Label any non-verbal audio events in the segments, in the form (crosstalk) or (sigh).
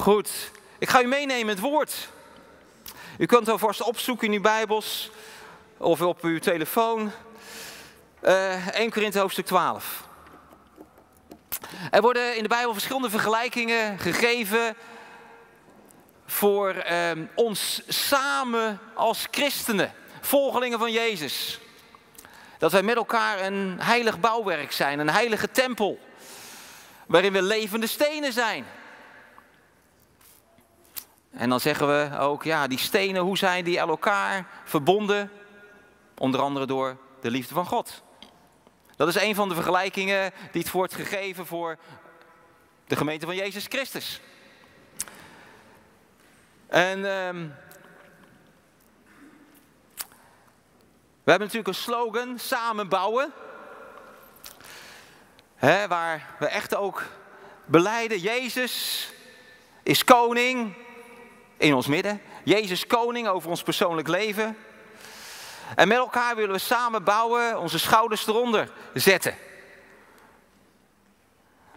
Goed, ik ga u meenemen het woord. U kunt het alvast opzoeken in uw Bijbels of op uw telefoon. Uh, 1 Korinthe hoofdstuk 12. Er worden in de Bijbel verschillende vergelijkingen gegeven voor uh, ons samen als christenen, volgelingen van Jezus. Dat wij met elkaar een heilig bouwwerk zijn, een heilige tempel, waarin we levende stenen zijn. En dan zeggen we ook, ja, die stenen, hoe zijn die aan elkaar verbonden? Onder andere door de liefde van God. Dat is een van de vergelijkingen die het wordt gegeven voor de gemeente van Jezus Christus. En um, we hebben natuurlijk een slogan, samen bouwen. Hè, waar we echt ook beleiden, Jezus is koning, in ons midden. Jezus koning over ons persoonlijk leven. En met elkaar willen we samen bouwen, onze schouders eronder zetten.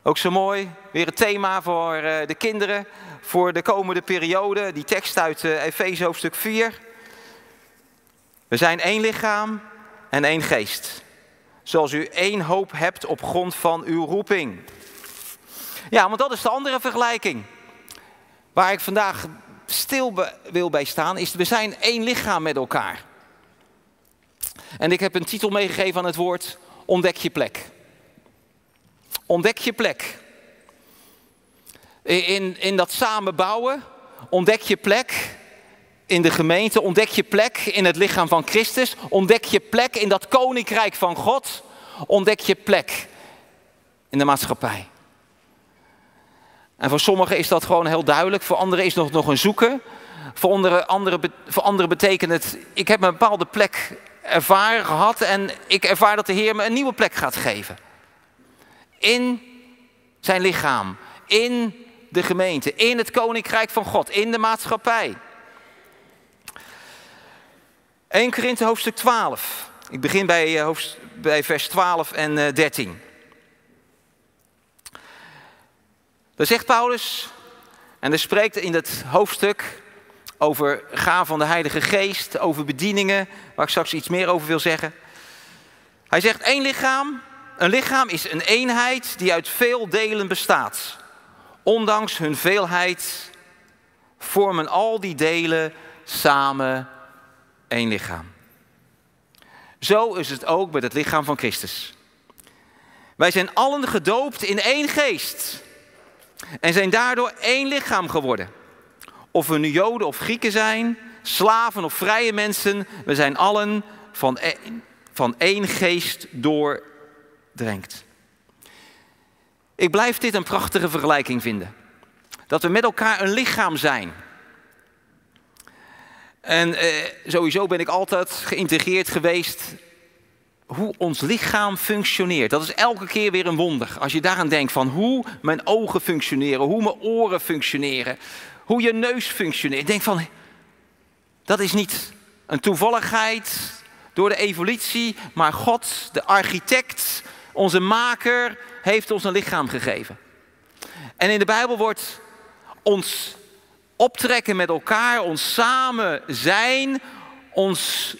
Ook zo mooi, weer het thema voor eh, de kinderen voor de komende periode. Die tekst uit uh, Efeze hoofdstuk 4. We zijn één lichaam en één geest. Zoals u één hoop hebt op grond van uw roeping. Ja, want dat is de andere vergelijking. Waar ik vandaag stil wil bij staan, is we zijn één lichaam met elkaar. En ik heb een titel meegegeven aan het woord Ontdek je plek. Ontdek je plek. In, in dat samen bouwen, ontdek je plek in de gemeente, ontdek je plek in het lichaam van Christus, ontdek je plek in dat koninkrijk van God, ontdek je plek in de maatschappij. En voor sommigen is dat gewoon heel duidelijk, voor anderen is het nog, nog een zoeken. Voor anderen, andere, voor anderen betekent het, ik heb een bepaalde plek ervaren gehad en ik ervaar dat de Heer me een nieuwe plek gaat geven. In zijn lichaam, in de gemeente, in het koninkrijk van God, in de maatschappij. 1 Korinthe hoofdstuk 12. Ik begin bij, eh, bij vers 12 en 13. Eh, Dan zegt Paulus, en hij spreekt in het hoofdstuk over gaven van de Heilige Geest, over bedieningen, waar ik straks iets meer over wil zeggen. Hij zegt één lichaam, een lichaam is een eenheid die uit veel delen bestaat. Ondanks hun veelheid vormen al die delen samen één lichaam. Zo is het ook met het lichaam van Christus. Wij zijn allen gedoopt in één geest en zijn daardoor één lichaam geworden. Of we nu Joden of Grieken zijn, slaven of vrije mensen, we zijn allen van één, van één geest doordrenkt. Ik blijf dit een prachtige vergelijking vinden. Dat we met elkaar een lichaam zijn. En eh, sowieso ben ik altijd geïntegreerd geweest hoe ons lichaam functioneert. Dat is elke keer weer een wonder. Als je daaraan denkt van hoe mijn ogen functioneren, hoe mijn oren functioneren, hoe je neus functioneert. Denk van, dat is niet een toevalligheid door de evolutie, maar God, de architect, onze maker, heeft ons een lichaam gegeven. En in de Bijbel wordt ons optrekken met elkaar, ons samen zijn, ons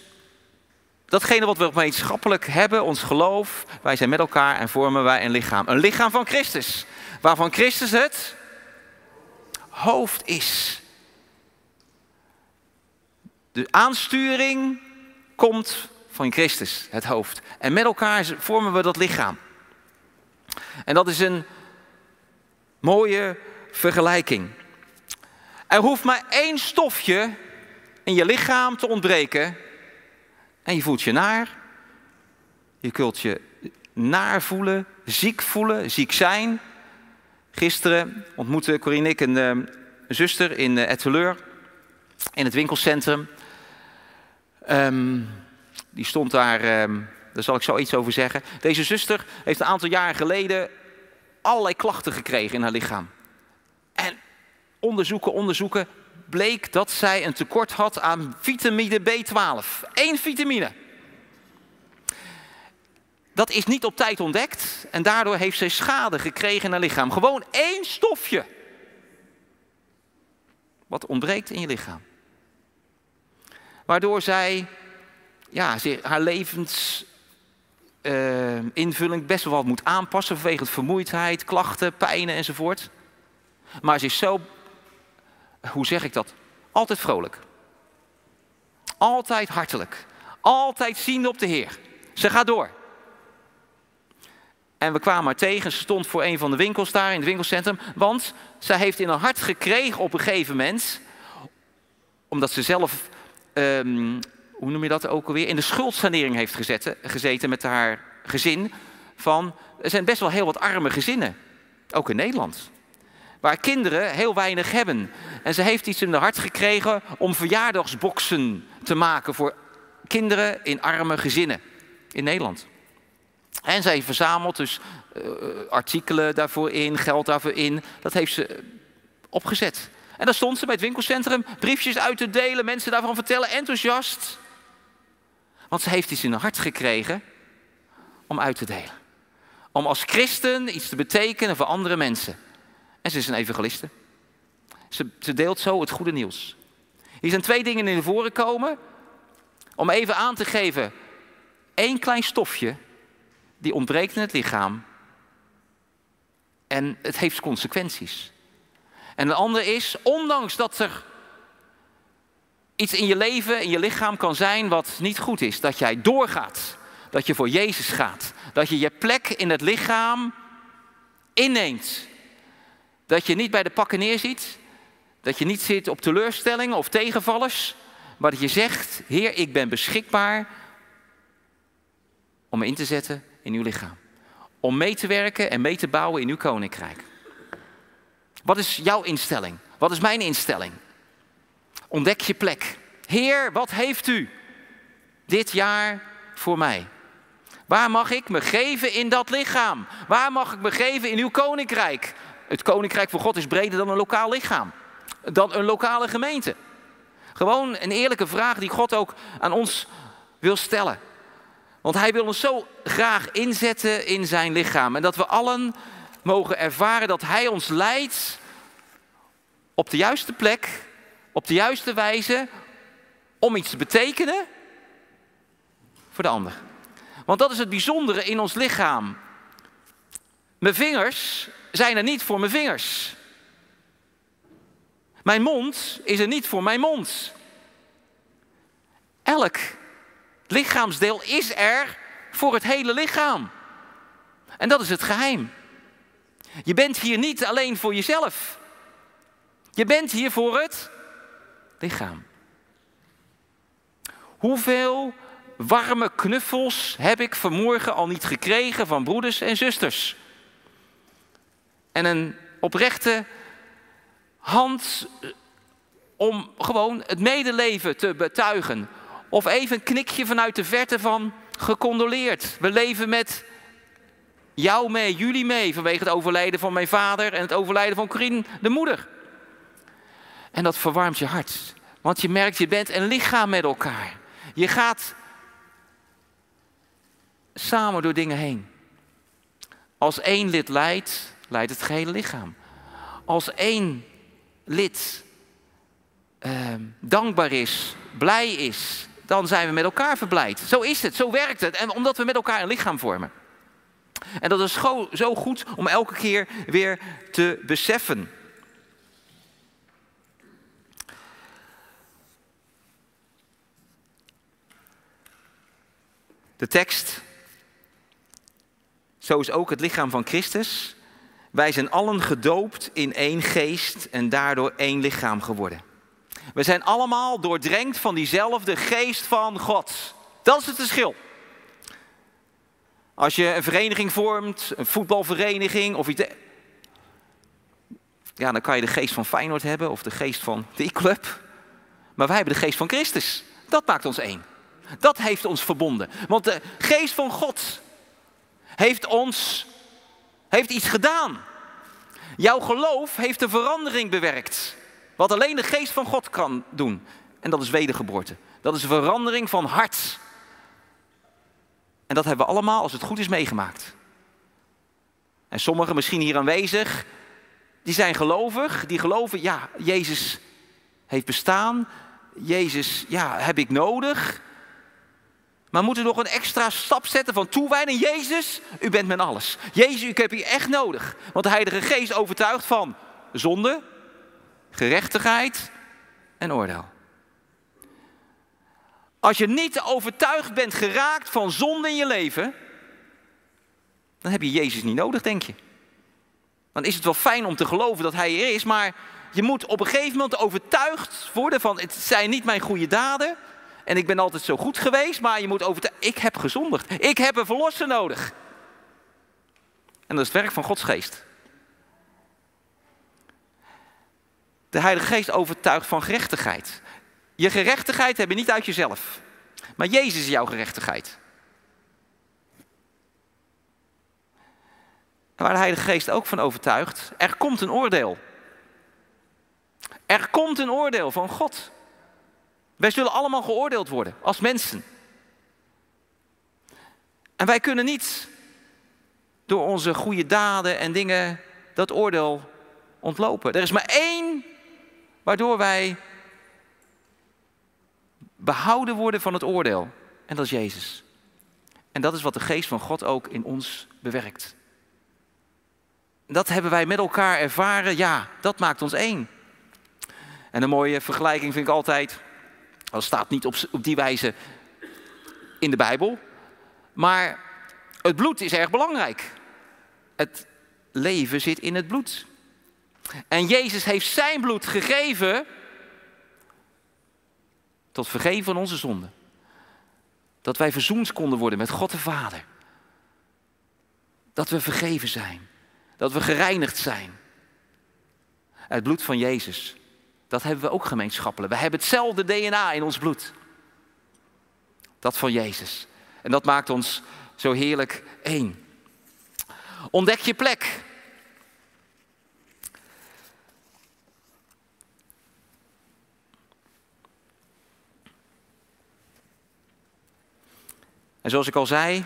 datgene wat we gemeenschappelijk hebben, ons geloof, wij zijn met elkaar en vormen wij een lichaam. Een lichaam van Christus, waarvan Christus het hoofd is. De aansturing komt van Christus, het hoofd. En met elkaar vormen we dat lichaam. En dat is een mooie vergelijking. Er hoeft maar één stofje in je lichaam te ontbreken en je voelt je naar. Je kunt je naar voelen, ziek voelen, ziek zijn. Gisteren ontmoette Corinne ik een, uh, zuster in Etteleur, in het winkelcentrum. Um, die stond daar, um, daar zal ik zo iets over zeggen. Deze zuster heeft een aantal jaren geleden allerlei klachten gekregen in haar lichaam. En onderzoeken, onderzoeken, bleek dat zij een tekort had aan vitamine B12. Eén vitamine. Dat is niet op tijd ontdekt en daardoor heeft zij schade gekregen in haar lichaam. Gewoon één stofje. wat ontbreekt in je lichaam. Waardoor zij ja, haar levensinvulling uh, best wel wat moet aanpassen vanwege vermoeidheid, klachten, pijnen enzovoort. Maar ze is zo, hoe zeg ik dat? Altijd vrolijk. Altijd hartelijk. Altijd ziende op de Heer. Ze gaat door. En we kwamen haar tegen. Ze stond voor een van de winkels daar in het winkelcentrum. Want zij heeft in haar hart gekregen op een gegeven moment. Omdat ze zelf, um, hoe noem je dat ook alweer? In de schuldsanering heeft gezeten, gezeten met haar gezin. Van, er zijn best wel heel wat arme gezinnen. Ook in Nederland. Waar kinderen heel weinig hebben. En ze heeft iets in haar hart gekregen om verjaardagsboxen te maken voor kinderen in arme gezinnen in Nederland. En zij verzamelt dus uh, artikelen daarvoor in, geld daarvoor in. Dat heeft ze opgezet. En dan stond ze bij het winkelcentrum briefjes uit te delen, mensen daarvan vertellen, enthousiast. Want ze heeft iets in haar hart gekregen om uit te delen. Om als christen iets te betekenen voor andere mensen. En ze is een evangeliste. Ze, ze deelt zo het goede nieuws. Hier zijn twee dingen in de voren komen. Om even aan te geven, één klein stofje die ontbreekt in het lichaam. En het heeft consequenties. En de andere is, ondanks dat er iets in je leven, in je lichaam kan zijn wat niet goed is, dat jij doorgaat, dat je voor Jezus gaat, dat je je plek in het lichaam inneemt, dat je niet bij de pakken neerziet, dat je niet zit op teleurstellingen of tegenvallers, maar dat je zegt, Heer, ik ben beschikbaar om me in te zetten in uw lichaam. Om mee te werken en mee te bouwen in uw koninkrijk. Wat is jouw instelling? Wat is mijn instelling? Ontdek je plek. Heer, wat heeft u dit jaar voor mij? Waar mag ik me geven in dat lichaam? Waar mag ik me geven in uw koninkrijk? Het koninkrijk van God is breder dan een lokaal lichaam, dan een lokale gemeente. Gewoon een eerlijke vraag die God ook aan ons wil stellen. Want hij wil ons zo graag inzetten in zijn lichaam. En dat we allen mogen ervaren dat hij ons leidt op de juiste plek, op de juiste wijze, om iets te betekenen voor de ander. Want dat is het bijzondere in ons lichaam. Mijn vingers zijn er niet voor mijn vingers. Mijn mond is er niet voor mijn mond. Elk lichaamsdeel is er voor het hele lichaam. En dat is het geheim. Je bent hier niet alleen voor jezelf. Je bent hier voor het lichaam. Hoeveel warme knuffels heb ik vanmorgen al niet gekregen van broeders en zusters? En een oprechte hand om gewoon het medeleven te betuigen. Of even een knikje vanuit de verte van gecondoleerd. We leven met jou mee, jullie mee, vanwege het overlijden van mijn vader en het overlijden van Corine, de moeder. En dat verwarmt je hart. Want je merkt, je bent een lichaam met elkaar. Je gaat samen door dingen heen. Als één lid leidt, leidt het gehele lichaam. Als één lid uh, dankbaar is, blij is, dan zijn we met elkaar verblijd. Zo is het, zo werkt het. En omdat we met elkaar een lichaam vormen. En dat is zo goed om elke keer weer te beseffen. De tekst. Zo is ook het lichaam van Christus. Wij zijn allen gedoopt in één geest en daardoor één lichaam geworden. We zijn allemaal doordrenkt van diezelfde geest van God. Dat is het verschil. Als je een vereniging vormt, een voetbalvereniging of iets. Ja, dan kan je de geest van Feyenoord hebben of de geest van die club. Maar wij hebben de geest van Christus. Dat maakt ons één. Dat heeft ons verbonden. Want de geest van God heeft ons heeft iets gedaan. Jouw geloof heeft een verandering bewerkt. Wat alleen de geest van God kan doen. En dat is wedergeboorte. Dat is een verandering van hart. En dat hebben we allemaal, als het goed is, meegemaakt. En sommigen misschien hier aanwezig, die zijn gelovig. Die geloven, ja, Jezus heeft bestaan. Jezus, ja, heb ik nodig. Maar we moeten nog een extra stap zetten van toewijding. Jezus, u bent mijn alles. Jezus, ik heb u echt nodig. Want de Heilige Geest overtuigt van zonde, gerechtigheid en oordeel. Als je niet overtuigd bent geraakt van zonde in je leven, dan heb je Jezus niet nodig, denk je. Dan is het wel fijn om te geloven dat Hij er is, maar je moet op een gegeven moment overtuigd worden van het zijn niet mijn goede daden. En ik ben altijd zo goed geweest, maar je moet overtuigen, ik heb gezondigd. Ik heb een verlosser nodig. En dat is het werk van Gods geest. De Heilige Geest overtuigt van gerechtigheid. Je gerechtigheid heb je niet uit jezelf. Maar Jezus is jouw gerechtigheid. Waar de Heilige Geest ook van overtuigt, er komt een oordeel. Er komt een oordeel van God. Wij zullen allemaal geoordeeld worden als mensen. En wij kunnen niet door onze goede daden en dingen dat oordeel ontlopen. Er is maar één waardoor wij behouden worden van het oordeel. En dat is Jezus. En dat is wat de geest van God ook in ons bewerkt. Dat hebben wij met elkaar ervaren. Ja, dat maakt ons één. En een mooie vergelijking vind ik altijd. Dat staat niet op, op die wijze in de Bijbel. Maar het bloed is erg belangrijk. Het leven zit in het bloed. En Jezus heeft zijn bloed gegeven tot vergeven van onze zonden. Dat wij verzoend konden worden met God de Vader. Dat we vergeven zijn. Dat we gereinigd zijn. Het bloed van Jezus, dat hebben we ook gemeenschappelijk. We hebben hetzelfde DNA in ons bloed. Dat van Jezus. En dat maakt ons zo heerlijk één. Ontdek je plek. En zoals ik al zei,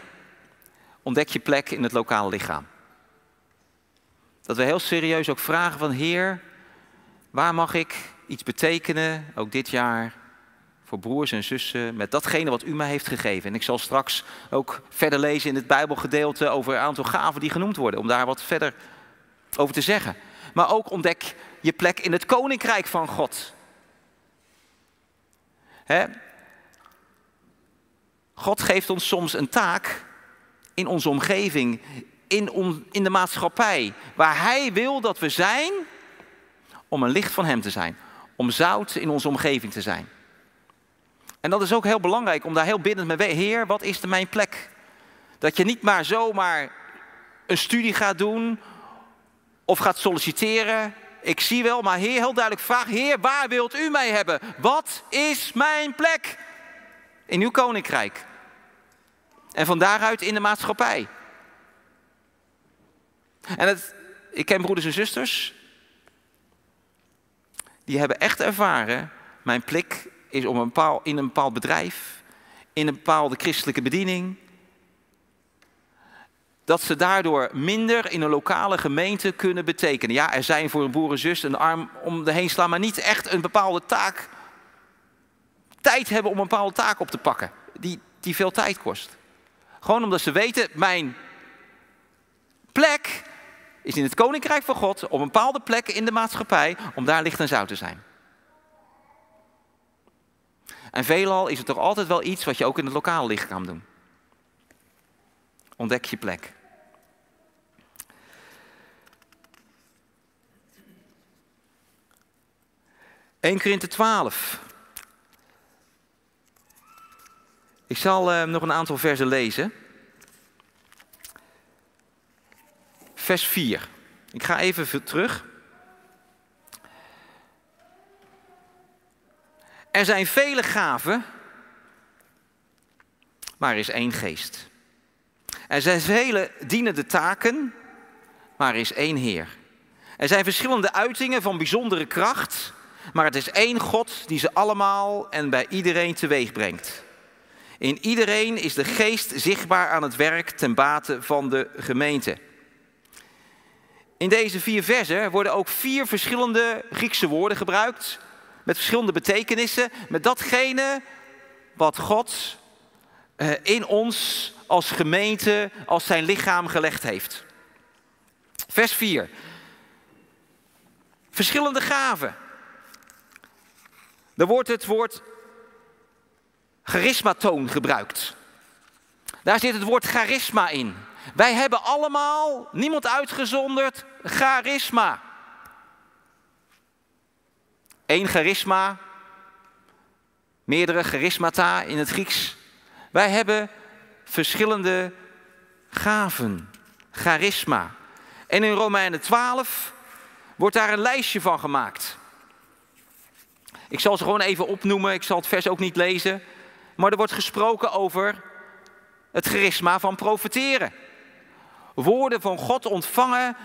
ontdek je plek in het lokale lichaam. Dat we heel serieus ook vragen van Heer, waar mag ik iets betekenen, ook dit jaar, voor broers en zussen, met datgene wat u mij heeft gegeven. En ik zal straks ook verder lezen in het Bijbelgedeelte over een aantal gaven die genoemd worden, om daar wat verder over te zeggen. Maar ook ontdek je plek in het koninkrijk van God. Hè? God geeft ons soms een taak in onze omgeving, in, in de maatschappij, waar Hij wil dat we zijn, om een licht van Hem te zijn, om zout in onze omgeving te zijn. En dat is ook heel belangrijk om daar heel binnen mee Heer, wat is de mijn plek? Dat je niet maar zomaar een studie gaat doen of gaat solliciteren. Ik zie wel, maar Heer, heel duidelijk vraag, Heer, waar wilt u mij hebben? Wat is mijn plek in uw koninkrijk? En van daaruit in de maatschappij. En het, ik ken broeders en zusters. Die hebben echt ervaren. Mijn plek is om een bepaald, in een bepaald bedrijf. In een bepaalde christelijke bediening. Dat ze daardoor minder in een lokale gemeente kunnen betekenen. Ja, er zijn voor een boerenzus een arm om de heen slaan, maar niet echt een bepaalde taak. Tijd hebben om een bepaalde taak op te pakken. Die, die veel tijd kost. Gewoon omdat ze weten, mijn plek is in het koninkrijk van God, op een bepaalde plek in de maatschappij, om daar licht en zout te zijn. En veelal is het toch altijd wel iets wat je ook in het lokale licht kan doen. Ontdek je plek. Eén Korinthe 12. Ik zal uh, nog een aantal versen lezen. Vers 4. Ik ga even terug. Er zijn vele gaven, maar er is één geest. Er zijn vele dienende taken, maar er is één Heer. Er zijn verschillende uitingen van bijzondere kracht, maar het is één God die ze allemaal en bij iedereen teweeg brengt. In iedereen is de geest zichtbaar aan het werk ten bate van de gemeente. In deze vier versen worden ook vier verschillende Griekse woorden gebruikt met verschillende betekenissen, met datgene wat God eh, in ons als gemeente, als zijn lichaam gelegd heeft. Vers 4. Verschillende gaven. Er wordt het woord charismatoon gebruikt. Daar zit het woord charisma in. Wij hebben allemaal, niemand uitgezonderd, charisma. Eén charisma, meerdere charismata in het Grieks. Wij hebben verschillende gaven, charisma. En in Romeinen 12 wordt daar een lijstje van gemaakt. Ik zal ze gewoon even opnoemen, ik zal het vers ook niet lezen. Maar er wordt gesproken over het charisma van profeteren. Woorden van God ontvangen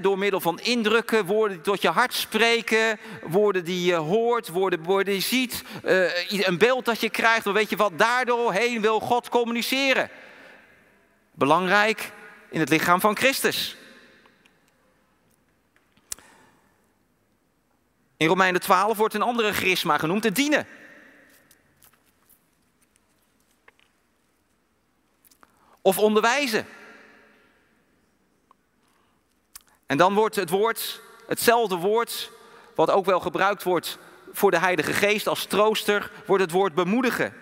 door middel van indrukken, woorden die tot je hart spreken, woorden die je hoort, woorden, woorden die je ziet, uh, een beeld dat je krijgt. Dan weet je wat, daardoor heen wil God communiceren. Belangrijk in het lichaam van Christus. In Romeinen 12 wordt een andere charisma genoemd, het dienen. Of onderwijzen. En dan wordt het woord, hetzelfde woord, wat ook wel gebruikt wordt voor de Heilige Geest als trooster, wordt het woord bemoedigen,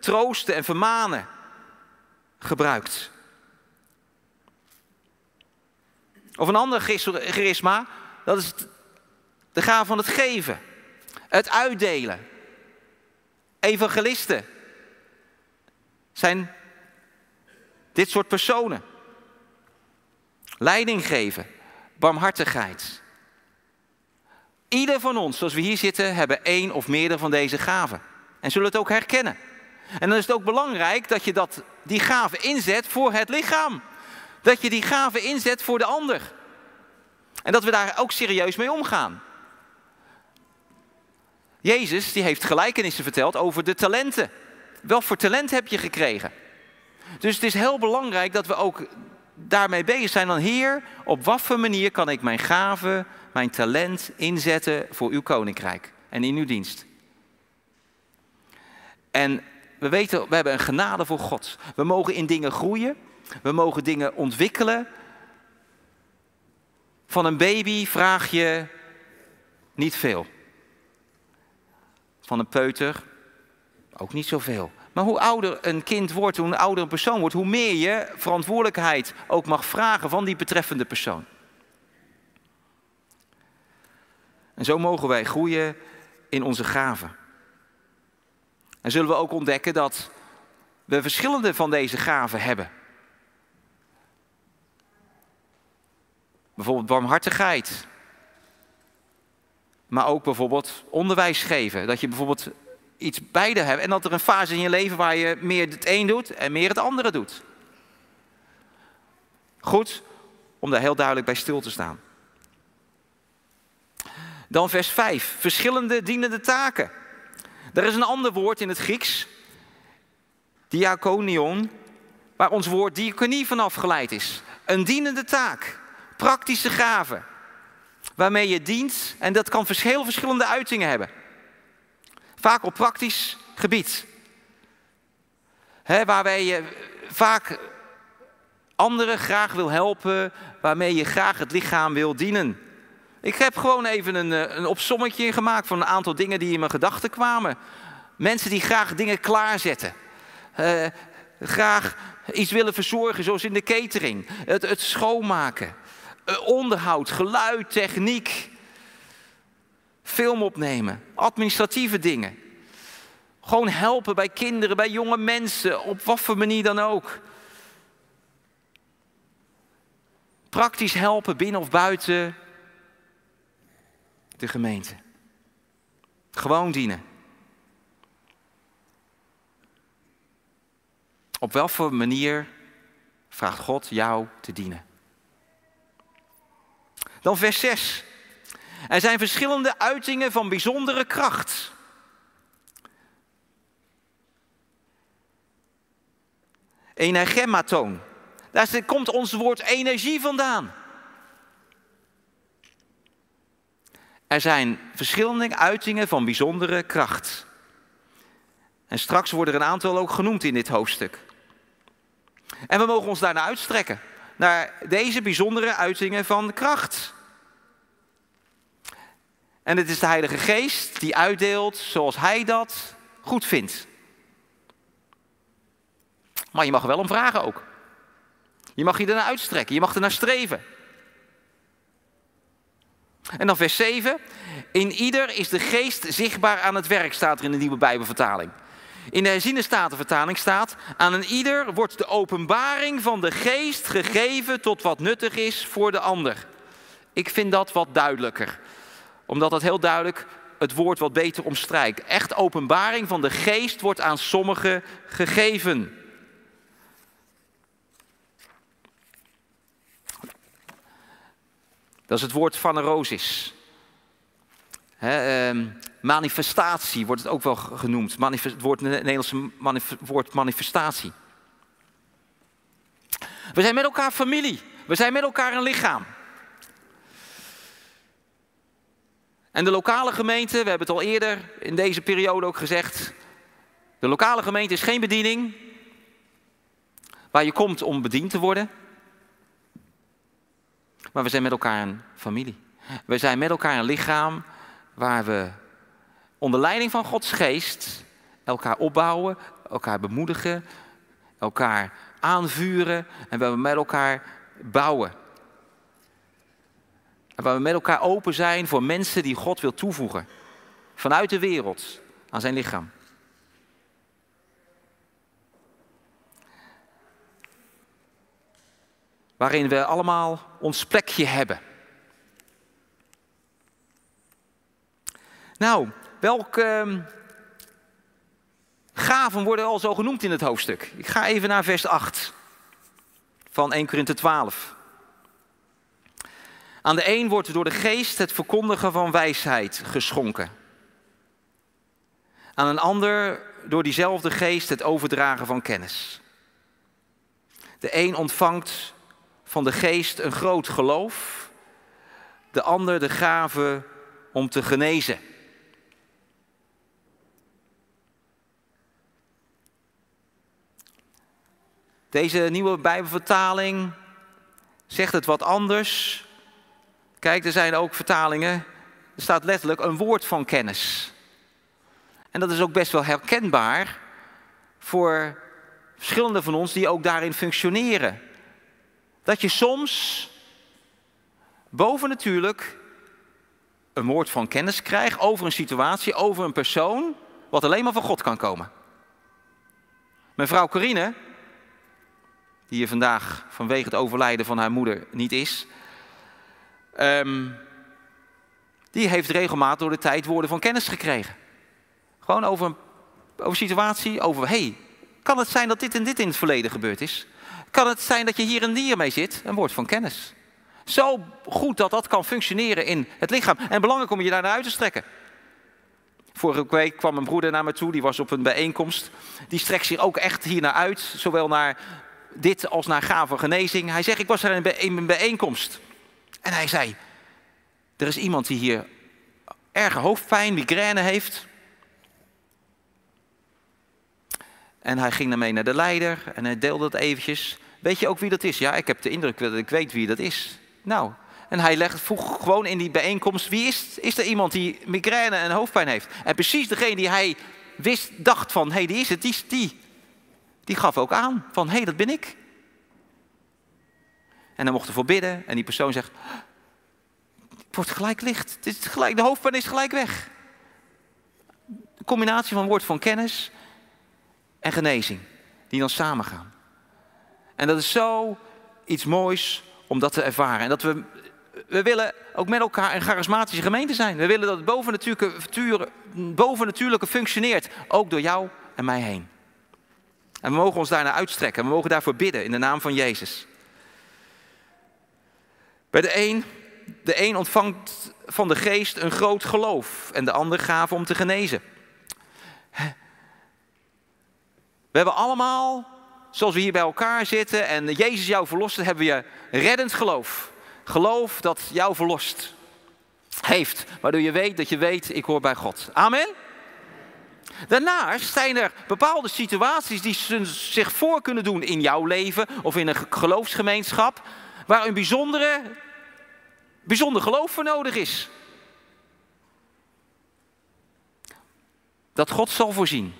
troosten en vermanen gebruikt. Of een ander charisma, dat is de gave van het geven, het uitdelen. Evangelisten zijn dit soort personen. Leiding geven barmhartigheid. Ieder van ons, zoals we hier zitten, hebben één of meerdere van deze gaven. En zullen het ook herkennen. En dan is het ook belangrijk dat je dat, die gaven inzet voor het lichaam. Dat je die gaven inzet voor de ander. En dat we daar ook serieus mee omgaan. Jezus die heeft gelijkenissen verteld over de talenten. Welk voor talent heb je gekregen? Dus het is heel belangrijk dat we ook daarmee bezig zijn dan Heer, op wat voor manier kan ik mijn gave, mijn talent inzetten voor uw koninkrijk en in uw dienst? En we weten, we hebben een genade voor God. We mogen in dingen groeien, we mogen dingen ontwikkelen. Van een baby vraag je niet veel. Van een peuter ook niet zoveel. Maar hoe ouder een kind wordt, hoe een ouder een persoon wordt, hoe meer je verantwoordelijkheid ook mag vragen van die betreffende persoon. En zo mogen wij groeien in onze gaven. En zullen we ook ontdekken dat we verschillende van deze gaven hebben. Bijvoorbeeld barmhartigheid. Maar ook bijvoorbeeld onderwijs geven. Dat je bijvoorbeeld iets beide hebben. En dat er een fase in je leven waar je meer het een doet en meer het andere doet. Goed om daar heel duidelijk bij stil te staan. Dan vers 5. Verschillende dienende taken. Er is een ander woord in het Grieks. Diakonion. Waar ons woord diaconie van afgeleid is. Een dienende taak. Praktische gave. Waarmee je dient. En dat kan verschillende uitingen hebben. Vaak op praktisch gebied. He, waarbij je vaak anderen graag wil helpen, waarmee je graag het lichaam wil dienen. Ik heb gewoon even een, eh, een opsommetje gemaakt van een aantal dingen die in mijn gedachten kwamen. Mensen die graag dingen klaarzetten. Uh, graag iets willen verzorgen, zoals in de catering. Het, schoonmaken. Onderhoud, geluid, techniek film opnemen, administratieve dingen. Gewoon helpen bij kinderen, bij jonge mensen, op wat voor manier dan ook. Praktisch helpen binnen of buiten de gemeente. Gewoon dienen. Op welke manier vraagt God jou te dienen? Dan vers 6. Er zijn verschillende uitingen van bijzondere kracht. Energemmatoon. Daar komt ons woord energie vandaan. Er zijn verschillende uitingen van bijzondere kracht. En straks worden er een aantal ook genoemd in dit hoofdstuk. En we mogen ons daarna uitstrekken, naar deze bijzondere uitingen van kracht. En het is de Heilige Geest die uitdeelt zoals Hij dat goed vindt. Maar je mag wel om vragen ook. Je mag je ernaar uitstrekken, je mag ernaar streven. En dan vers 7. In ieder is de geest zichtbaar aan het werk, staat er in de nieuwe Bijbelvertaling. In de herziene statenvertaling staat: Aan een ieder wordt de openbaring van de geest gegeven tot wat nuttig is voor de ander. Ik vind dat wat duidelijker, omdat dat heel duidelijk het woord wat beter omstrijkt. Echt openbaring van de geest wordt aan sommigen gegeven. Dat is het woord phanerosis. He, um, manifestatie wordt het ook wel genoemd. Het woord, Nederlandse woord manifestatie. We zijn met elkaar familie. We zijn met elkaar een lichaam. En de lokale gemeente, we hebben het al eerder in deze periode ook gezegd. De lokale gemeente is geen bediening waar je komt om bediend te worden. Maar we zijn met elkaar een familie. We zijn met elkaar een lichaam waar we onder leiding van Gods geest elkaar opbouwen, elkaar bemoedigen, elkaar aanvuren en we met elkaar bouwen. En waar we met elkaar open zijn voor mensen die God wil toevoegen vanuit de wereld aan zijn lichaam. waarin we allemaal ons plekje hebben. Nou, welke ehm, gaven worden al zo genoemd in het hoofdstuk? Ik ga even naar vers 8 van 1 Korinthe 12. Aan de een wordt door de geest het verkondigen van wijsheid geschonken. Aan een ander door diezelfde geest het overdragen van kennis. De een ontvangt van de geest een groot geloof, de ander de gave om te genezen. Deze nieuwe Bijbelvertaling zegt het wat anders. Kijk, er zijn ook vertalingen, er staat letterlijk een woord van kennis. En dat is ook best wel herkenbaar voor verschillende van ons die ook daarin functioneren dat je soms bovennatuurlijk een woord van kennis krijgt over een situatie, over een persoon, wat alleen maar van God kan komen. Mijn vrouw Corine, die hier vandaag vanwege het overlijden van haar moeder niet is, um, die heeft regelmatig door de tijd woorden van kennis gekregen. Gewoon over een over situatie, over hey, kan het zijn dat dit en dit in het verleden gebeurd is? kan het zijn dat je hier en hier mee zit, een woord van kennis. Zo goed dat dat kan functioneren in het lichaam. En belangrijk om je daar naar uit te strekken. Vorige week kwam een broeder naar me toe, die was op een bijeenkomst. Die strekt zich ook echt hier naar uit, zowel naar dit als naar gave genezing. Hij zegt, ik was er in een bijeenkomst. En hij zei, er is iemand die hier erge hoofdpijn, migraine heeft. En hij ging daarmee naar de leider en hij deelde het eventjes. Weet je ook wie dat is? Ja, ik heb de indruk dat ik weet wie dat is. Nou, en hij legt, vroeg gewoon in die bijeenkomst, wie is, is er iemand die migraine en hoofdpijn heeft? En precies degene die hij wist, dacht van, hé, hey, die is het, die, die, die gaf ook aan van, hé, hey, dat ben ik. En dan mocht er voor bidden en die persoon zegt, het wordt gelijk licht, gelijk, de hoofdpijn is gelijk weg. De combinatie van woord van kennis en genezing, die dan samengaan. En dat is zo iets moois om dat te ervaren. En dat we, we willen ook met elkaar een charismatische gemeente zijn. We willen dat het bovennatuurlijke, bovennatuurlijke functioneert, ook door jou en mij heen. En we mogen ons daarna uitstrekken. We mogen daarvoor bidden in de naam van Jezus. Bij de een, de een ontvangt van de geest een groot geloof en de ander gave om te genezen. We hebben allemaal zoals we hier bij elkaar zitten en Jezus jou verlost, hebben we reddend geloof. Geloof dat jou verlost. heeft. Waardoor je weet dat je weet, ik hoor bij God. Amen. Daarnaast zijn er bepaalde situaties die zich voor kunnen doen in jouw leven of in een geloofsgemeenschap, waar een bijzondere, bijzonder geloof voor nodig is. Dat God zal voorzien.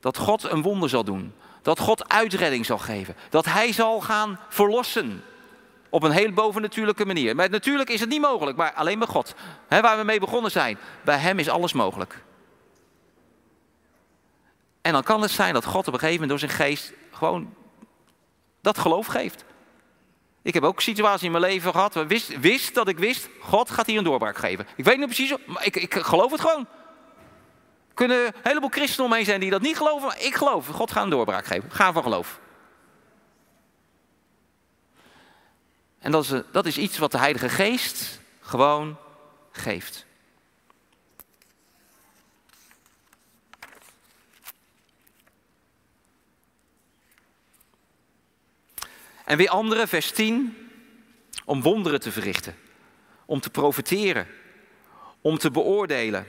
Dat God een wonder zal doen. Dat God uitredding zal geven. Dat Hij zal gaan verlossen. Op een heel bovennatuurlijke manier. Maar natuurlijk is het niet mogelijk, maar alleen bij God. waar we mee begonnen zijn. Bij Hem is alles mogelijk. En dan kan het zijn dat God op een gegeven moment door zijn geest gewoon dat geloof geeft. Ik heb ook situaties in mijn leven gehad waar wist, wist dat ik wist, God gaat hier een doorbraak geven. Ik weet niet precies, maar ik, ik geloof het gewoon. Er kunnen een heleboel christenen omheen zijn die dat niet geloven, maar ik geloof, God gaat een doorbraak geven. Ga van geloof. En dat is, dat is iets wat de Heilige Geest gewoon geeft. En weer anderen, vers 10, om wonderen te verrichten, om te profiteren, om te beoordelen.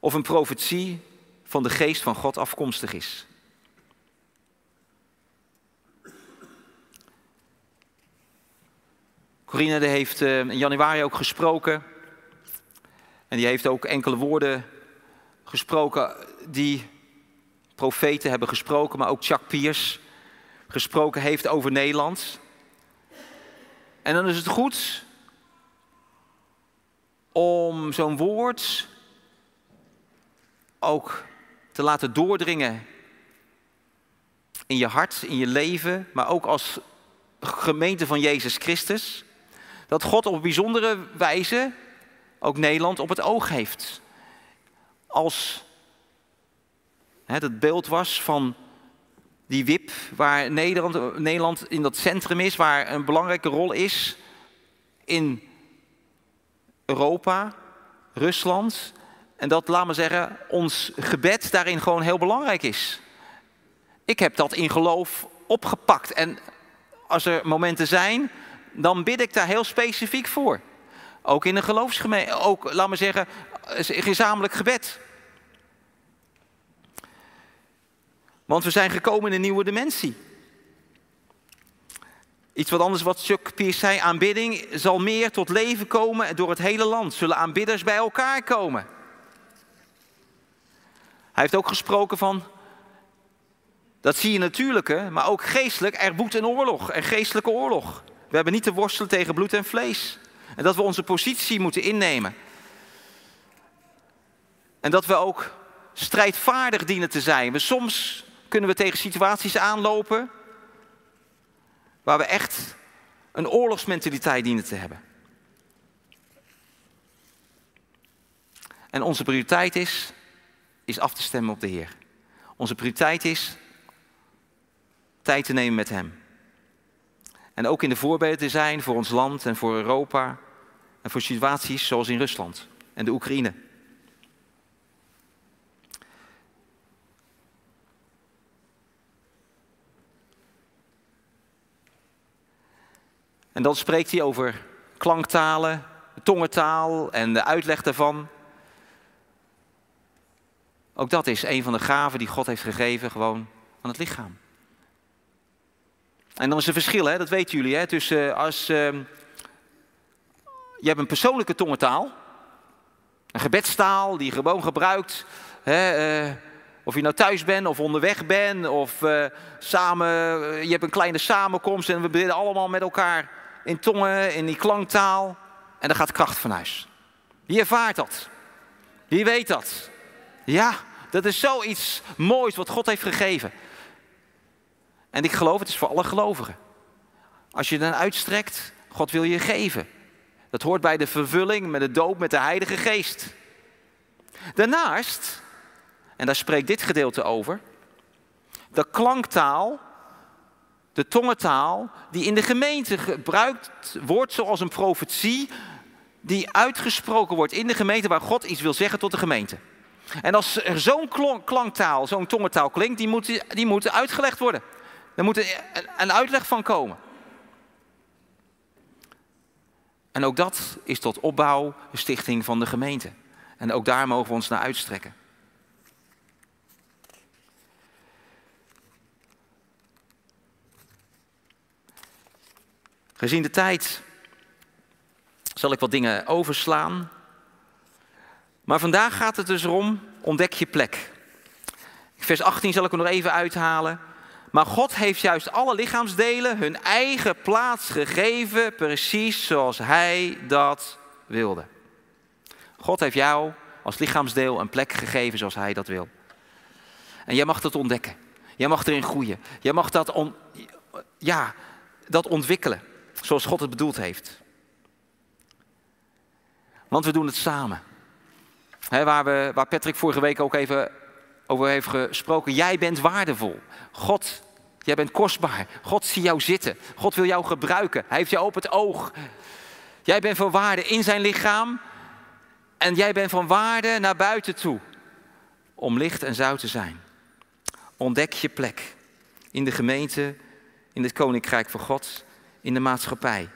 Of een profetie van de geest van God afkomstig is. Corine heeft eh, in januari ook gesproken. En die heeft ook enkele woorden gesproken die profeten hebben gesproken, maar ook Chuck Pierce gesproken heeft over Nederland. En dan is het goed om zo'n woord ook te laten doordringen in je hart, in je leven, maar ook als gemeente van Jezus Christus. Dat God op bijzondere wijze ook Nederland op het oog heeft. Als het beeld was van die WIP, waar Nederland, Nederland in dat centrum is, waar een belangrijke rol is in Europa, Rusland. En dat, laat maar zeggen, ons gebed daarin gewoon heel belangrijk is. Ik heb dat in geloof opgepakt. En als er momenten zijn, dan bid ik daar heel specifiek voor. Ook in een geloofsgemeente, ook, laat maar zeggen, gezamenlijk gebed. Want we zijn gekomen in een nieuwe dimensie. Iets wat anders wat Chuck Pierce zei, aanbidding zal meer tot leven komen door het hele land. Zullen aanbidders bij elkaar komen. Hij heeft ook gesproken van, dat zie je natuurlijke, maar ook geestelijk, er woedt een oorlog, een geestelijke oorlog. We hebben niet te worstelen tegen bloed en vlees. En dat we onze positie moeten innemen. En dat we ook strijdvaardig dienen te zijn. We soms kunnen we tegen situaties aanlopen waar we echt een oorlogsmentaliteit dienen te hebben. En onze prioriteit is, is af te stemmen op de Heer. Onze prioriteit is tijd te nemen met Hem. En ook in de voorbeelden te zijn voor ons land en voor Europa en voor situaties zoals in Rusland en de Oekraïne. En dan spreekt hij over klanktalen, tongentaal en de uitleg daarvan. Ook dat is een van de gaven die God heeft gegeven gewoon aan het lichaam. En dan is er verschil, hè? dat weten jullie, hè? tussen eh, als uh, je hebt een persoonlijke tongentaal, een gebedstaal die je gewoon gebruikt, hè, uh, of je nou thuis bent of onderweg bent, of uh, samen, je hebt een kleine samenkomst en we bidden allemaal met elkaar in tongen, in die klanktaal. En daar gaat kracht van huis. Wie ervaart dat? Wie weet dat? Ja, dat is zoiets moois wat God heeft gegeven. En ik geloof, het is voor alle gelovigen. Als je dan uitstrekt, God wil je geven. Dat hoort bij de vervulling met de doop met de Heilige Geest. Daarnaast, en daar spreekt dit gedeelte over, de klanktaal de tongentaal die in de gemeente gebruikt wordt zoals een profetie die uitgesproken wordt in de gemeente waar God iets wil zeggen tot de gemeente. En als er zo'n klanktaal, zo'n tongentaal klinkt, die moet, die uitgelegd worden. Er moet een uitleg van komen. En ook dat is tot opbouw stichting van de gemeente. En ook daar mogen we ons naar uitstrekken. Gezien de tijd zal ik wat dingen overslaan. Maar vandaag gaat het dus om, ontdek je plek. Vers 18 zal ik er nog even uithalen. Maar God heeft juist alle lichaamsdelen hun eigen plaats gegeven, precies zoals Hij dat wilde. God heeft jou als lichaamsdeel een plek gegeven zoals Hij dat wil. En jij mag dat ontdekken. Jij mag erin groeien. Jij mag dat, ja, dat ontwikkelen zoals God het bedoeld heeft. Want we doen het samen. waar, we, waar Patrick vorige week ook even over heeft gesproken. Jij bent waardevol. God, jij bent kostbaar. God ziet jou zitten. God wil jou gebruiken. Hij heeft jou op het oog. Jij bent van waarde in zijn lichaam. En jij bent van waarde naar buiten toe. Om licht en zout te zijn. Ontdek je plek. In de gemeente, in het koninkrijk van God, in de maatschappij.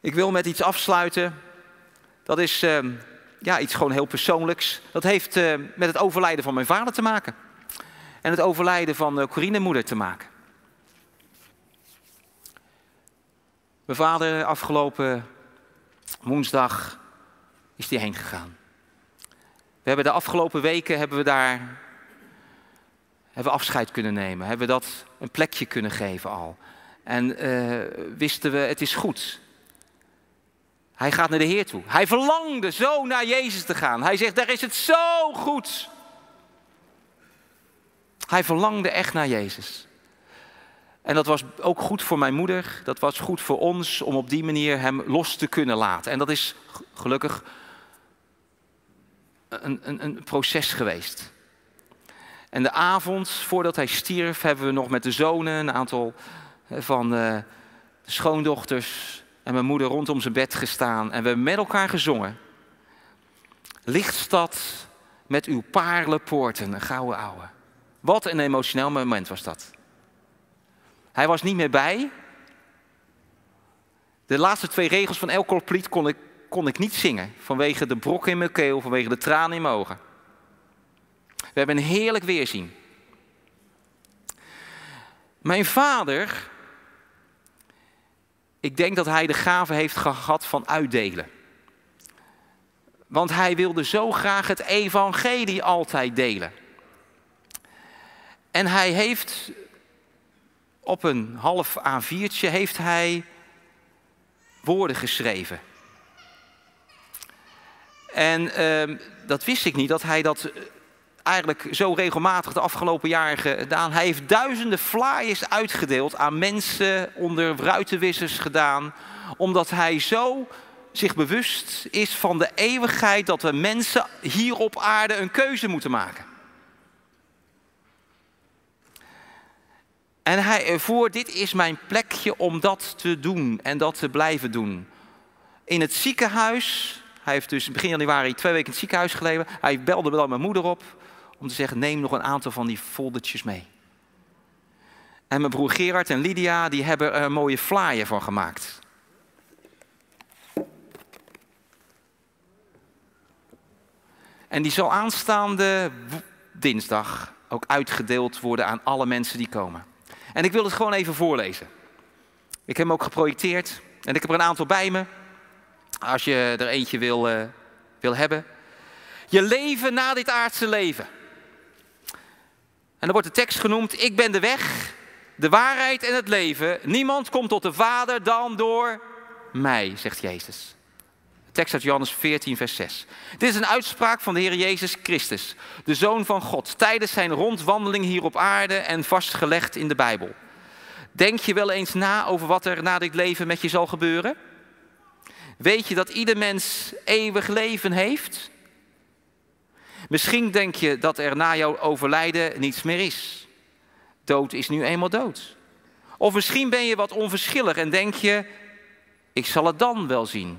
Ik wil met iets afsluiten. Dat is uh, ja, iets gewoon heel persoonlijks. Dat heeft uh, met het overlijden van mijn vader te maken. En het overlijden van uh, Corine moeder te maken. Mijn vader afgelopen woensdag is die heen gegaan. We hebben de afgelopen weken hebben we daar hebben we afscheid kunnen nemen. Hebben we dat een plekje kunnen geven al. En uh, wisten we, het is goed. Hij gaat naar de Heer toe. Hij verlangde zo naar Jezus te gaan. Hij zegt, daar is het zo goed. Hij verlangde echt naar Jezus. En dat was ook goed voor mijn moeder. Dat was goed voor ons om op die manier hem los te kunnen laten. En dat is gelukkig een, een, een proces geweest. En de avond voordat hij stierf, hebben we nog met de zonen, een aantal van de schoondochters, en mijn moeder rondom zijn bed gestaan en we hebben met elkaar gezongen. Lichtstad met uw paarlenpoorten, een gouden ouwe. Wat een emotioneel moment was dat. Hij was niet meer bij. De laatste twee regels van elk lied kon ik, kon ik niet zingen. Vanwege de brok in mijn keel, vanwege de tranen in mijn ogen. We hebben een heerlijk weerzien. Mijn vader ik denk dat hij de gave heeft gehad van uitdelen. Want hij wilde zo graag het evangelie altijd delen. En hij heeft op een half A4'tje heeft hij woorden geschreven. En uh, dat wist ik niet, dat hij dat eigenlijk zo regelmatig de afgelopen jaren gedaan. Hij heeft duizenden flyers uitgedeeld aan mensen, onder ruitenwissers gedaan, omdat hij zo zich bewust is van de eeuwigheid dat we mensen hier op aarde een keuze moeten maken. En hij ervoor, dit is mijn plekje om dat te doen en dat te blijven doen. In het ziekenhuis, hij heeft dus begin januari twee weken in het ziekenhuis gelegen. Hij belde dan mijn moeder op om te zeggen, neem nog een aantal van die foldertjes mee. En mijn broer Gerard en Lydia, die hebben er een mooie flyer van gemaakt. En die zal aanstaande dinsdag ook uitgedeeld worden aan alle mensen die komen. En ik wil het gewoon even voorlezen. Ik heb hem ook geprojecteerd en ik heb er een aantal bij me. Als je er eentje wil, uh, wil hebben. Je leven na dit aardse leven. En dan wordt de tekst genoemd, ik ben de weg, de waarheid en het leven. Niemand komt tot de Vader dan door mij, zegt Jezus. tekst uit Johannes 14, vers 6. Dit is een uitspraak van de Heer Jezus Christus, de Zoon van God, tijdens zijn rondwandeling hier op aarde en vastgelegd in de Bijbel. Denk je wel eens na over wat er na dit leven met je zal gebeuren? Weet je dat ieder mens eeuwig leven heeft? Misschien denk je dat er na jouw overlijden niets meer is. Dood is nu eenmaal dood. Of misschien ben je wat onverschillig en denk je, ik zal het dan wel zien.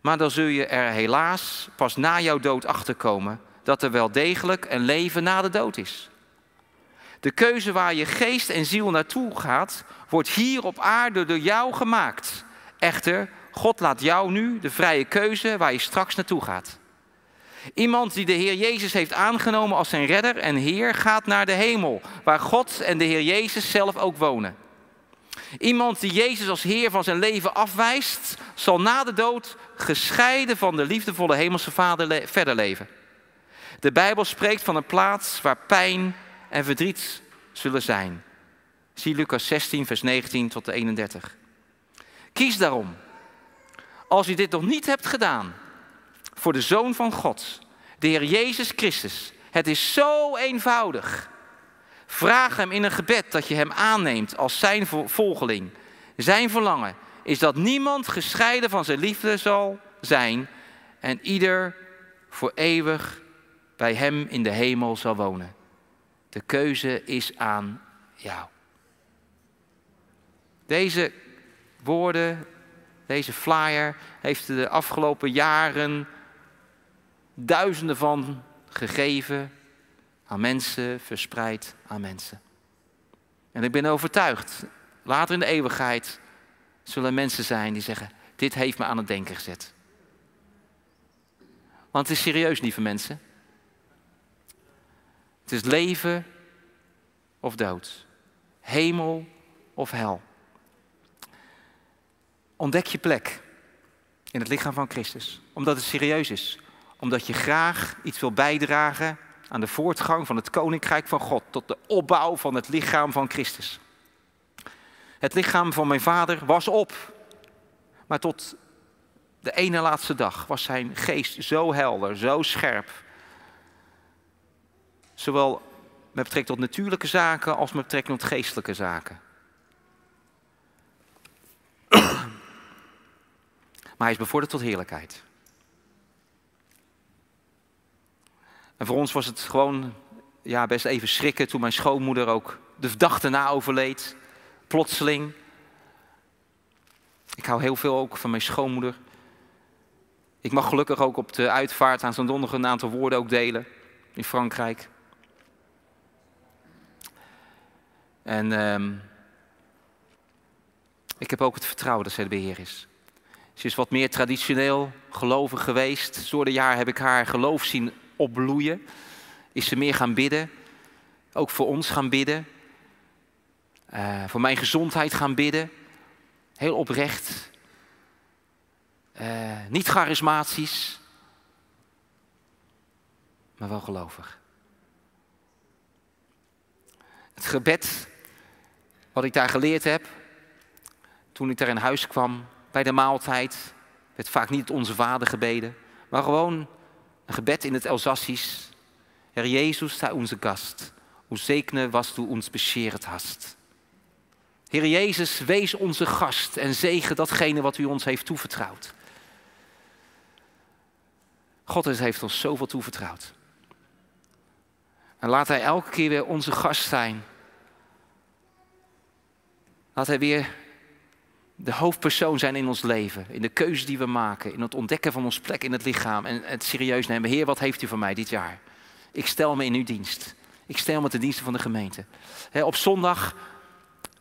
Maar dan zul je er helaas pas na jouw dood achterkomen dat er wel degelijk een leven na de dood is. De keuze waar je geest en ziel naartoe gaat, wordt hier op aarde door jou gemaakt. Echter, God laat jou nu de vrije keuze waar je straks naartoe gaat. Iemand die de Heer Jezus heeft aangenomen als zijn redder en Heer gaat naar de hemel, waar God en de Heer Jezus zelf ook wonen. Iemand die Jezus als Heer van zijn leven afwijst, zal na de dood gescheiden van de liefdevolle Hemelse Vader verder leven. De Bijbel spreekt van een plaats waar pijn en verdriet zullen zijn. Zie Lucas 16, vers 19 tot 31. Kies daarom, als u dit nog niet hebt gedaan, voor de Zoon van God, de Heer Jezus Christus. Het is zo eenvoudig. Vraag Hem in een gebed dat je Hem aanneemt als Zijn volgeling. Zijn verlangen is dat niemand gescheiden van Zijn liefde zal zijn en ieder voor eeuwig bij Hem in de hemel zal wonen. De keuze is aan jou. Deze woorden, deze flyer heeft de afgelopen jaren duizenden van gegeven aan mensen, verspreid aan mensen. En ik ben overtuigd, later in de eeuwigheid zullen mensen zijn die zeggen, dit heeft me aan het denken gezet. Want het is serieus, lieve mensen. Het is leven of dood. Hemel of hel. Ontdek je plek in het lichaam van Christus. Omdat het serieus is. Omdat je graag iets wil bijdragen aan de voortgang van het koninkrijk van God. Tot de opbouw van het lichaam van Christus. Het lichaam van mijn vader was op. Maar tot de ene laatste dag was zijn geest zo helder, zo scherp. Zowel met betrekking tot natuurlijke zaken als met betrekking tot geestelijke zaken. maar hij is bevorderd tot heerlijkheid. En voor ons was het gewoon ja, best even schrikken toen mijn schoonmoeder ook de dag daarna overleed. Plotseling. Ik hou heel veel ook van mijn schoonmoeder. Ik mag gelukkig ook op de uitvaart aan zo'n donderdag een aantal woorden ook delen in Frankrijk. En ehm, ik heb ook het vertrouwen dat zij de beheer is. Ze is wat meer traditioneel gelovig geweest. Door de jaar heb ik haar geloof zien opbloeien. Is ze meer gaan bidden. Ook voor ons gaan bidden. Uh, voor mijn gezondheid gaan bidden. Heel oprecht. Uh, niet charismatisch. Maar wel gelovig. Het gebed wat ik daar geleerd heb, toen ik daar in huis kwam, bij de maaltijd, werd vaak niet onze vader gebeden, maar gewoon een gebed in het Elsassisch. Herr Jezus, sei onze gast. Hoe zekene was du ons bescheret hast. Heer Jezus, wees onze gast en zegen datgene wat u ons heeft toevertrouwd. God heeft ons zoveel toevertrouwd. En laat Hij elke keer weer onze gast zijn Laat Hij weer de hoofdpersoon zijn in ons leven. In de keuze die we maken. In het ontdekken van ons plek in het lichaam. En het serieus nemen. Heer, wat heeft u voor mij dit jaar? Ik stel me in uw dienst. Ik stel me ten dienste van de gemeente. op zondag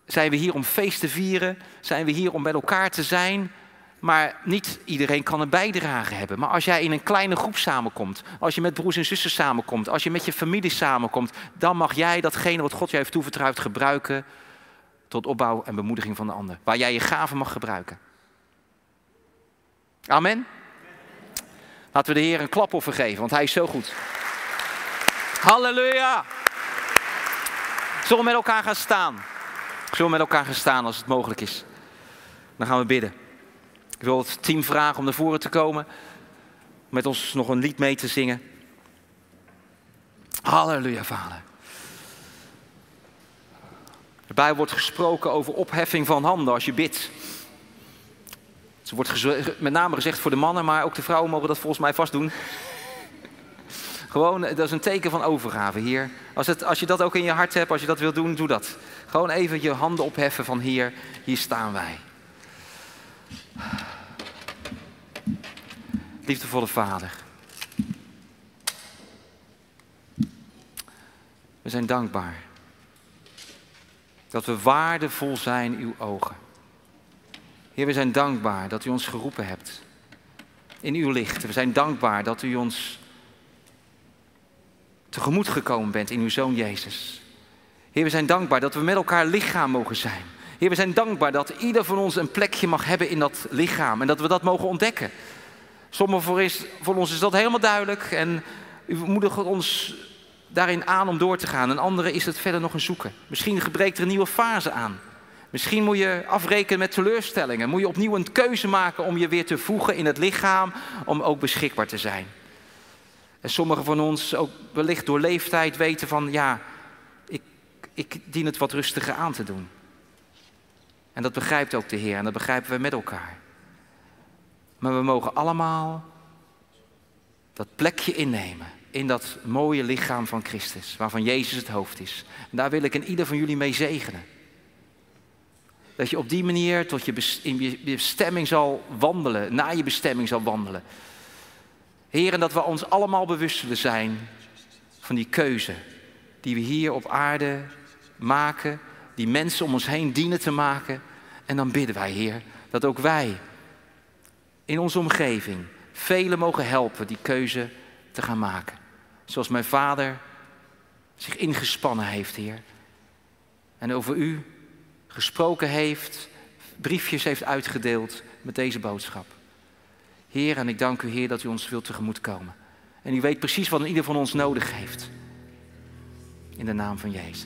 zijn we hier om feest te vieren. Zijn we hier om bij elkaar te zijn. Maar niet iedereen kan een bijdrage hebben. Maar als jij in een kleine groep samenkomt, als je met broers en zussen samenkomt, als je met je familie samenkomt, dan mag jij datgene wat God je heeft toevertrouwd gebruiken tot opbouw en bemoediging van de ander. Waar jij je gaven mag gebruiken. Amen. Laten we de Heer een klapoffer geven, want Hij is zo goed. Halleluja. Zullen we met elkaar gaan staan? Zullen we met elkaar gaan staan als het mogelijk is? Dan gaan we bidden. Ik wil het team vragen om naar voren te komen. Met ons nog een lied mee te zingen. Halleluja, Vader. Erbij wordt gesproken over opheffing van handen als je bidt. Het wordt met name gezegd voor de mannen, maar ook de vrouwen mogen dat volgens mij vast doen. (laughs) Gewoon, dat is een teken van overgave hier. Als, het, als je dat ook in je hart hebt, als je dat wil doen, doe dat. Gewoon even je handen opheffen van hier, hier staan wij. Liefdevolle Vader. We zijn dankbaar Dat we waardevol zijn in uw ogen. Heer, we zijn dankbaar dat u ons geroepen hebt in uw licht. We zijn dankbaar dat u ons tegemoet gekomen bent in uw Zoon Jezus. Heer, we zijn dankbaar dat we met elkaar lichaam mogen zijn. Heer, we zijn dankbaar dat ieder van ons een plekje mag hebben in dat lichaam en dat we dat mogen ontdekken. Sommigen voor, ons is dat helemaal duidelijk en u moedigt ons daarin aan om door te gaan. En anderen is het verder nog een zoeken. Misschien gebreekt er een nieuwe fase aan. Misschien moet je afrekenen met teleurstellingen. Moet je opnieuw een keuze maken om je weer te voegen in het lichaam, om ook beschikbaar te zijn. En sommigen van ons, ook wellicht door leeftijd, weten van ja, ik, ik dien het wat rustiger aan te doen. En dat begrijpt ook de Heer en dat begrijpen we met elkaar. Maar we mogen allemaal dat plekje innemen in dat mooie lichaam van Christus, waarvan Jezus het hoofd is. En daar wil ik in ieder van jullie mee zegenen. Dat je op die manier tot je in je bestemming zal wandelen, naar je bestemming zal wandelen. Heer, en dat we ons allemaal bewust zullen zijn van die keuze die we hier op aarde maken, die mensen om ons heen dienen te maken. En dan bidden wij, Heer, dat ook wij in onze omgeving velen mogen helpen die keuze te gaan maken. Zoals mijn vader zich ingespannen heeft, Heer. En over u gesproken heeft, briefjes heeft uitgedeeld met deze boodschap. Heer, en ik dank u, Heer, dat u ons wilt tegemoetkomen. En u weet precies wat ieder van ons nodig heeft. In de naam van Jezus.